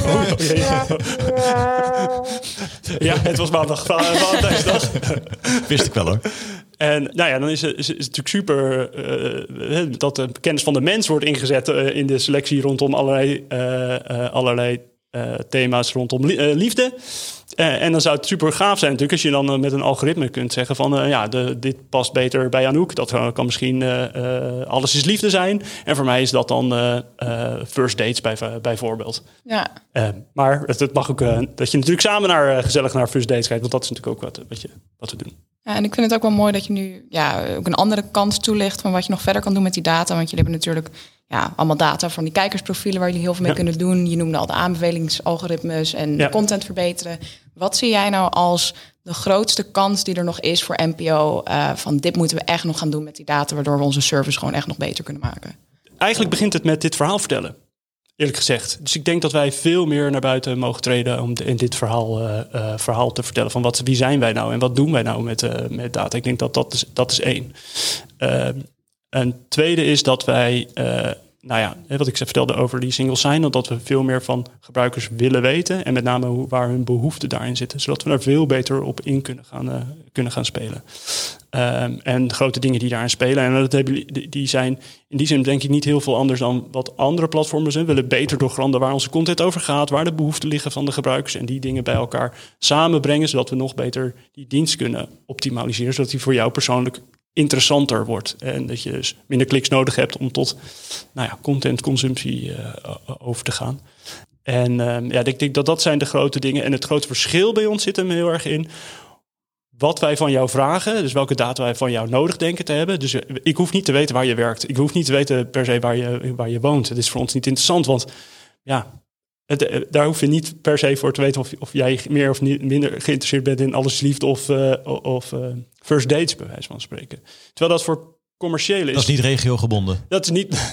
Oh, ja, ja. ja, het was maandag Va- Valentijnsdag. Wist ik wel hoor. En nou ja, dan is het, is het natuurlijk super eh, dat de kennis van de mens wordt ingezet in de selectie rondom allerlei, eh, eh, allerlei eh, thema's rondom eh, liefde. Eh, en dan zou het super gaaf zijn natuurlijk als je dan met een algoritme kunt zeggen van ja, de, dit past beter bij Anouk. Dat kan misschien alles is liefde zijn. En voor mij is dat dan first dates bij, bijvoorbeeld. ja, maar het, het mag ook dat je natuurlijk samen naar gezellig naar first dates kijkt, want dat is natuurlijk ook wat, wat, je, wat we doen. Ja, en ik vind het ook wel mooi dat je nu ja, ook een andere kant toelicht van wat je nog verder kan doen met die data. Want jullie hebben natuurlijk ja, allemaal data van die kijkersprofielen waar jullie heel veel mee Ja. kunnen doen. Je noemde al de aanbevelingsalgoritmes en Ja. content verbeteren. Wat zie jij nou als de grootste kans die er nog is voor NPO? eh, van dit moeten we echt nog gaan doen met die data, waardoor we onze service gewoon echt nog beter kunnen maken. Eigenlijk begint het met dit verhaal vertellen. Eerlijk gezegd. Dus ik denk dat wij veel meer naar buiten mogen treden om in dit verhaal, eh, eh, verhaal te vertellen. Van wat, wie zijn wij nou en wat doen wij nou met, met data? Ik denk dat dat is, dat is één. Ehm, een tweede is dat wij, nou ja, wat ik vertelde over die single sign, dat we veel meer van gebruikers willen weten. En met name hoe, waar hun behoeften daarin zitten. Zodat we daar veel beter op in kunnen gaan, eh, kunnen gaan spelen. Ehm, en grote dingen die daarin spelen. En dat hebben, die zijn in die zin denk ik niet heel veel anders dan wat andere platformen zijn. We willen beter doorgronden waar onze content over gaat, waar de behoeften liggen van de gebruikers. En die dingen bij elkaar samenbrengen, zodat we nog beter die dienst kunnen optimaliseren. Zodat die voor jou persoonlijk interessanter wordt. En dat je dus minder kliks nodig hebt om tot nou ja, contentconsumptie eh, over te gaan. En ehm, ja, ik denk dat dat zijn de grote dingen. En het grote verschil bij ons zit hem heel erg in wat wij van jou vragen, dus welke data wij van jou nodig denken te hebben. Dus eh, ik hoef niet te weten waar je werkt. Ik hoef niet te weten per se waar je, waar je woont. Het is voor ons niet interessant, want ja, het, eh, daar hoef je niet per se voor te weten of, of jij meer of minder geïnteresseerd bent in alles liefde of, uh, of uh, first dates, bij wijze van spreken. Terwijl dat voor commerciële is. Dat is niet regiogebonden. Dat is niet.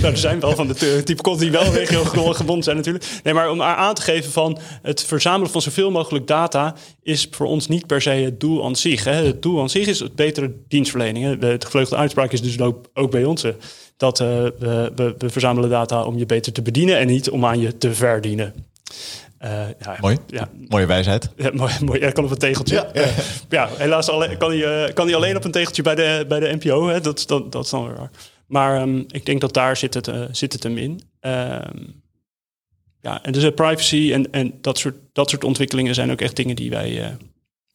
nou, er zijn wel van de type content die wel regiogebonden zijn natuurlijk. Nee, maar om aan te geven van het verzamelen van zoveel mogelijk data is voor ons niet per se het doel aan zich. Hè. Het doel aan zich is het betere dienstverlening. Hè. De gevleugelde uitspraak is dus ook, ook bij ons. Dat uh, we, we, we verzamelen data om je beter te bedienen en niet om aan je te verdienen. Uh, ja, mooi. Ja. Mooie wijsheid. Ja, mooi, mooi. Ja, kan op een tegeltje. Ja, ja. ja helaas alleen, kan, hij, kan hij alleen op een tegeltje bij de, bij de NPO. Hè? Dat, dat, dat is dan weer waar. Maar um, ik denk dat daar zit het, uh, zit het hem in. Um, ja, en dus privacy en, en dat, soort, dat soort ontwikkelingen zijn ook echt dingen die wij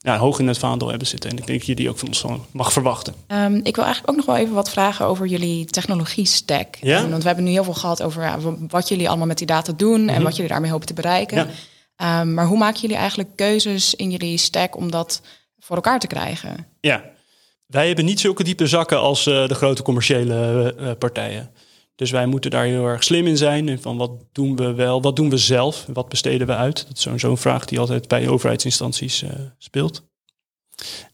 ja, hoog in het vaandel hebben zitten. En ik denk dat je die ook van ons mag verwachten. Um, ik wil eigenlijk ook nog wel even wat vragen over jullie technologie-stack. Ja? want we hebben nu heel veel gehad over ja, wat jullie allemaal met die data doen... En wat jullie daarmee hopen te bereiken. Ja. Um, maar hoe maken jullie eigenlijk keuzes in jullie stack om dat voor elkaar te krijgen? Ja, wij hebben niet zulke diepe zakken als uh, de grote commerciële uh, partijen. Dus wij moeten daar heel erg slim in zijn. Van wat doen we wel, wat doen we zelf, wat besteden we uit? Dat is zo'n zo'n vraag die altijd bij overheidsinstanties uh, speelt.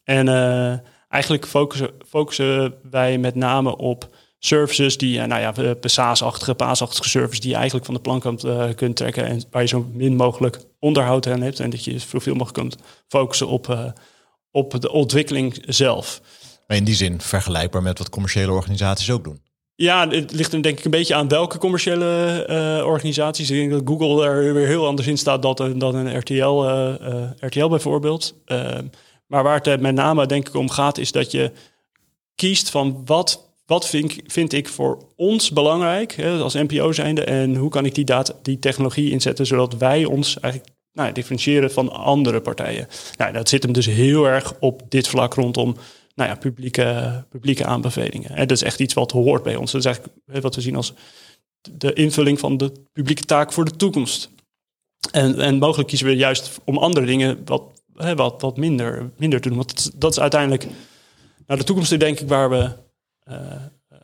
En uh, eigenlijk focussen, focussen wij met name op services die, uh, nou ja, PaaS-achtige, paasachtige services die je eigenlijk van de plank kunt trekken en waar je zo min mogelijk onderhoud aan hebt en dat je zoveel mogelijk kunt focussen op, op de ontwikkeling zelf. Maar in die zin vergelijkbaar met wat commerciële organisaties ook doen. Ja, het ligt er denk ik een beetje aan welke commerciële uh, organisaties. Ik denk dat Google er weer heel anders in staat dan, dan een RTL, uh, RTL bijvoorbeeld. maar waar het met name denk ik om gaat, is dat je kiest van wat, wat vind, vind ik voor ons belangrijk hè, als NPO zijnde en hoe kan ik die, data, die technologie inzetten zodat wij ons eigenlijk nou, differentiëren van andere partijen. Nou, dat zit hem dus heel erg op dit vlak rondom nou ja, publieke, publieke aanbevelingen. En dat is echt iets wat hoort bij ons. Dat is eigenlijk wat we zien als de invulling van de publieke taak voor de toekomst. En, en mogelijk kiezen we juist om andere dingen wat, wat, wat minder, minder te doen. Want dat, is uiteindelijk nou, de toekomst, denk ik, waar we, uh,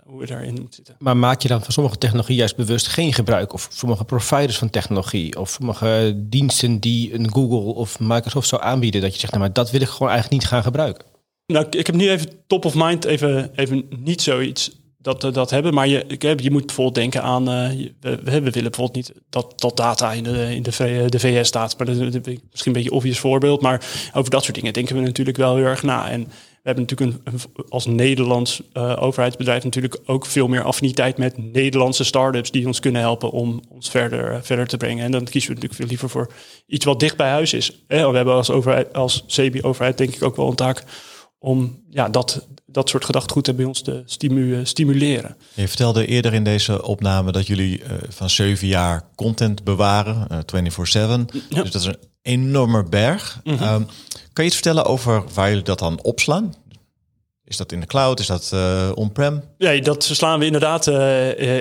hoe we daarin moeten zitten. Maar maak je dan van sommige technologie juist bewust geen gebruik? Of sommige providers van technologie? Of sommige diensten die een Google of Microsoft zou aanbieden? Dat je zegt, nou maar dat wil ik gewoon eigenlijk niet gaan gebruiken. Nou, ik heb nu even top of mind even, even niet zoiets dat, dat hebben. Maar je, je moet bijvoorbeeld denken aan... Uh, we, we, willen bijvoorbeeld niet dat, dat data in de, in de, VS staat. Maar dat is misschien een beetje een obvious voorbeeld. Maar over dat soort dingen denken we natuurlijk wel heel erg na. En we hebben natuurlijk een, als Nederlands overheidsbedrijf natuurlijk ook veel meer affiniteit met Nederlandse start-ups die ons kunnen helpen om ons verder, verder te brengen. En dan kiezen we natuurlijk veel liever voor iets wat dicht bij huis is. We hebben als, overheid, als CB-overheid denk ik ook wel een taak om ja, dat, dat soort gedachtegoed bij ons te stimu stimuleren. Je vertelde eerder in deze opname dat jullie uh, van zeven jaar content bewaren, uh, 24-7. Ja. Dus dat is een enorme berg. Mm -hmm. um, kan je iets vertellen over waar jullie dat dan opslaan? Is dat in de cloud? Is dat uh, on-prem? Ja, dat slaan we inderdaad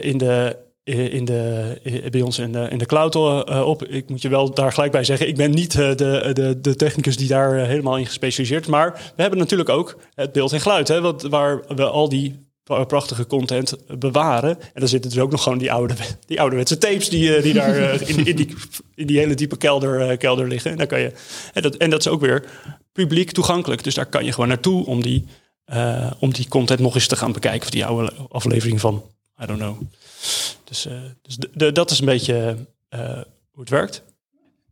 in de in de, bij ons in de, in de cloud uh, op. Ik moet je wel daar gelijk bij zeggen, ik ben niet de, de, de technicus die daar helemaal in gespecialiseerd is. Maar we hebben natuurlijk ook het beeld en geluid, hè, wat, waar we al die prachtige content bewaren. En dan zitten dus ook nog gewoon die, oude, die ouderwetse tapes die, die daar in, in, die, in die hele diepe kelder, kelder liggen. En, dan kan je, en, dat, en dat is ook weer publiek toegankelijk. Dus daar kan je gewoon naartoe om die, om die content nog eens te gaan bekijken. Of die oude aflevering van, I don't know. Dus, uh, dus de, de, dat is een beetje uh, hoe het werkt.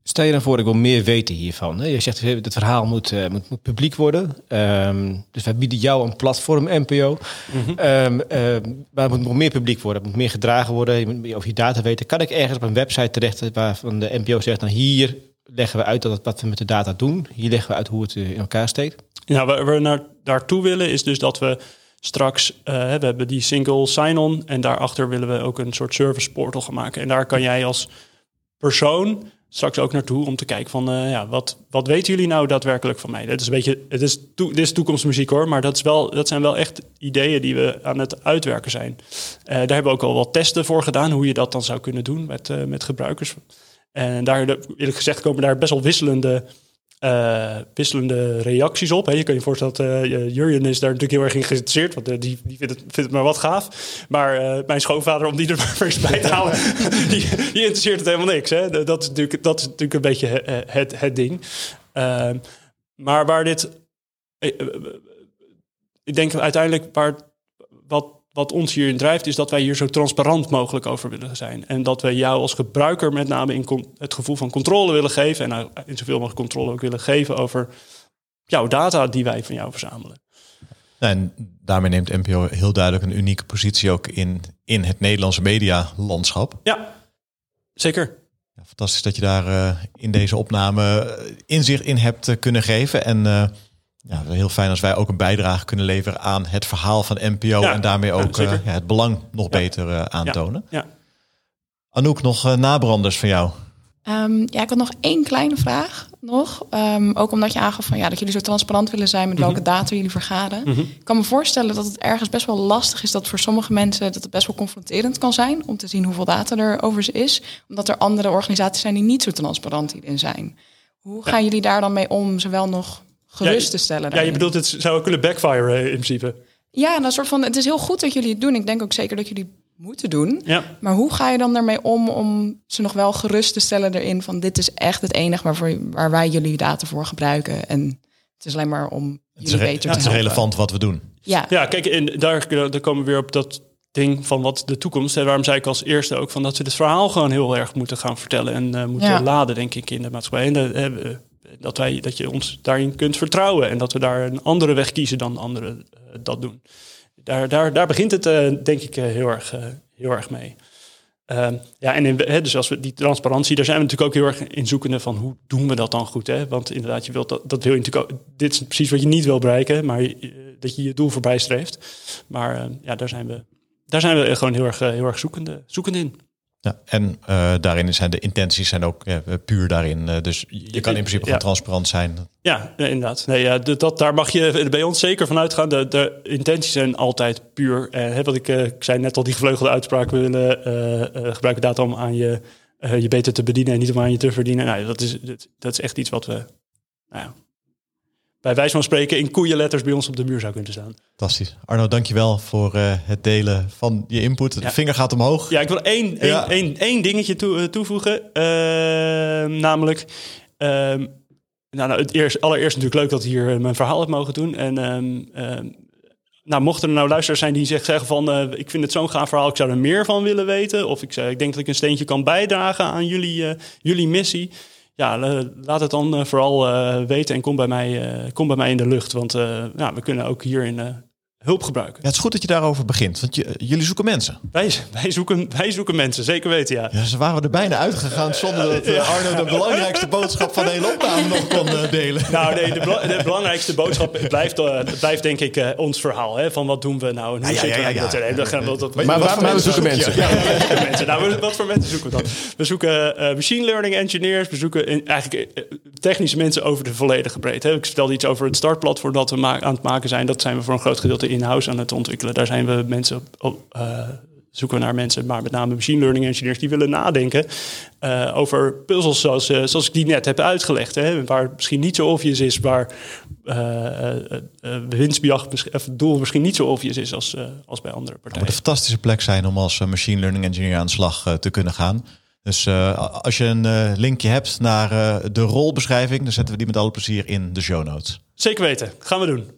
Stel je dan voor, ik wil meer weten hiervan. Je zegt, het verhaal moet, uh, moet, moet, publiek worden. Um, dus wij bieden jou een platform, NPO. Mm -hmm. um, uh, maar het moet nog meer publiek worden. Het moet meer gedragen worden. Je moet meer over je data weten. Kan ik ergens op een website terecht waarvan de NPO zegt... nou hier leggen we uit dat wat we met de data doen. Hier leggen we uit hoe het in elkaar steekt. Ja, waar we naar, daartoe willen is dus dat we straks, uh, we hebben die single sign-on en daarachter willen we ook een soort service portal gaan maken. En daar kan jij als persoon straks ook naartoe om te kijken van, uh, ja, wat, wat weten jullie nou daadwerkelijk van mij? Dat is een beetje, het is, dit is toekomstmuziek hoor, maar dat, is wel, dat zijn wel echt ideeën die we aan het uitwerken zijn. Uh, daar hebben we ook al wat testen voor gedaan, hoe je dat dan zou kunnen doen met, met gebruikers. En daar, eerlijk gezegd, komen daar best wel wisselende eh, wisselende reacties op. Je kan je voorstellen dat uh, Jurjen is daar natuurlijk heel erg in geïnteresseerd, want uh, die, die vindt, het, vindt het maar wat gaaf. Maar mijn schoonvader, om die er maar eens bij te halen, die, die, interesseert het helemaal niks. Hè. Dat, is natuurlijk, dat is natuurlijk een beetje het, het ding. Ehm, maar waar dit... ik denk uiteindelijk waar wat wat ons hierin drijft, is dat wij hier zo transparant mogelijk over willen zijn. En dat we jou als gebruiker met name in het gevoel van controle willen geven. En nou, in zoveel mogelijk controle ook willen geven over jouw data die wij van jou verzamelen. En daarmee neemt NPO heel duidelijk een unieke positie ook in, in het Nederlandse medialandschap. Ja, zeker. Ja, fantastisch dat je daar uh, in deze opname eh, inzicht in hebt uh, kunnen geven. En uh, ja, heel fijn als wij ook een bijdrage kunnen leveren aan het verhaal van NPO en daarmee ook ja, uh, het belang nog beter uh, aantonen. Ja. Anouk, nog uh, nabranders van jou? Um, ja, ik had nog één kleine vraag nog. Um, ook omdat je aangaf van ja, dat jullie zo transparant willen zijn met welke mm -hmm. data jullie vergaren. Mm -hmm. Ik kan me voorstellen dat het ergens best wel lastig is dat voor sommige mensen dat het best wel confronterend kan zijn om te zien hoeveel data er over ze is. Omdat er andere organisaties zijn die niet zo transparant hierin zijn. Hoe gaan jullie daar dan mee om, zowel nog gerust ja, te stellen. Ja, je bedoelt, het zou kunnen backfire in principe. Ja, een soort van, het is heel goed dat jullie het doen. Ik denk ook zeker dat jullie moeten doen. Ja. Maar hoe ga je dan ermee om om ze nog wel gerust te stellen erin van dit is echt het enige waarvoor, waar wij jullie data voor gebruiken. En het is alleen maar om jullie beter ja, te Het is relevant wat we doen. Ja, ja kijk, en daar, daar komen we weer op dat ding van wat de toekomst. En waarom zei ik als eerste ook van dat we het verhaal gewoon heel erg moeten gaan vertellen en uh, moeten Ja. laden, denk ik, in de maatschappij. En de, uh, dat, wij, dat je ons daarin kunt vertrouwen en dat we daar een andere weg kiezen dan anderen uh, dat doen. Daar, daar, daar begint het uh, denk ik uh, heel, erg, heel erg mee. Ehm, ja, en hè, dus als we die transparantie, daar zijn we natuurlijk ook heel erg in zoekende van hoe doen we dat dan goed. Hè? Want inderdaad, je wilt dat, dat wil je natuurlijk dit is precies wat je niet wil bereiken, maar dat je je doel voorbij streeft. Maar ja, daar zijn we, daar zijn we gewoon heel erg, heel erg zoekende, zoekende in. Ja, en uh, daarin zijn de intenties zijn ook ja, puur daarin. Uh, dus je kan in principe gewoon ja. transparant zijn. Ja, inderdaad. Nee, ja, dat, daar mag je bij ons zeker van uitgaan. De, de intenties zijn altijd puur. Uh, wat ik, ik zei net al, die gevleugelde uitspraak. We willen gebruiken data om aan je, je beter te bedienen en niet om aan je te verdienen. Nou, dat, is, dat, dat is echt iets wat we nou ja, bij wijze van spreken in koeienletters bij ons op de muur zou kunnen staan. Fantastisch. Arno, dankjewel voor uh, het delen van je input. De Ja. vinger gaat omhoog. Ja, ik wil één, één, Ja. één, één dingetje toe, toevoegen. Ehm, namelijk, ehm, nou, nou, het eerst, allereerst natuurlijk leuk dat ik hier eh, mijn verhaal heb mogen doen. En ehm, nou, mochten er nou luisteraars zijn die zeg- zeggen van... eh, ik vind het zo'n gaaf verhaal, ik zou er meer van willen weten. Of ik, ik denk dat ik een steentje kan bijdragen aan jullie, eh, jullie missie. Ja, laat het dan eh, vooral eh, weten en kom bij, mij, eh, kom bij mij in de lucht. Want ja, we kunnen ook hierin eh, hulp gebruiken. Ja, het is goed dat je daarover begint, want je, jullie zoeken mensen. Wij, wij, zoeken, wij zoeken mensen, zeker weten, ja. Ja, ze waren er bijna uitgegaan zonder dat eh, Arno de belangrijkste boodschap van de hele opname nog kon eh, delen. Nou, nee, de, bela- de belangrijkste boodschap blijft, eh, blijft denk ik ons verhaal. Hè, van wat doen we nou en hoe Ja, ja, zitten ja, we ja, nee, dat gaan we- dat- Maar Maar wat waar voor maar we mensen zoeken mensen. Ja, wat voor mensen. Nou, we- wat voor mensen zoeken we dan? We zoeken eh, machine learning engineers. We zoeken in- eigenlijk technische mensen over de volledige breedte. hè. Ik vertelde iets over het startplatform dat we aan het maken zijn. Dat zijn we voor een groot gedeelte in-house aan het ontwikkelen. Daar zijn we mensen op, op, eh, zoeken we naar mensen, maar met name machine learning engineers die willen nadenken eh, over puzzels zoals, eh, zoals ik die net heb uitgelegd. Hè, waar het misschien niet zo obvious is, waar winstbejag, misschien- of het doel misschien niet zo obvious is als, als bij andere Het partijen. moet een fantastische plek zijn om als machine learning engineer aan de slag te kunnen gaan. Dus als je een linkje hebt naar de rolbeschrijving, dan zetten we die met alle plezier in de show notes. Zeker weten, gaan we doen.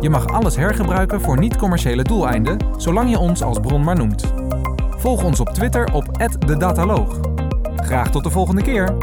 Je mag alles hergebruiken voor niet-commerciële doeleinden, zolang je ons als bron maar noemt. Volg ons op Twitter op @dedataloog. Graag tot de volgende keer.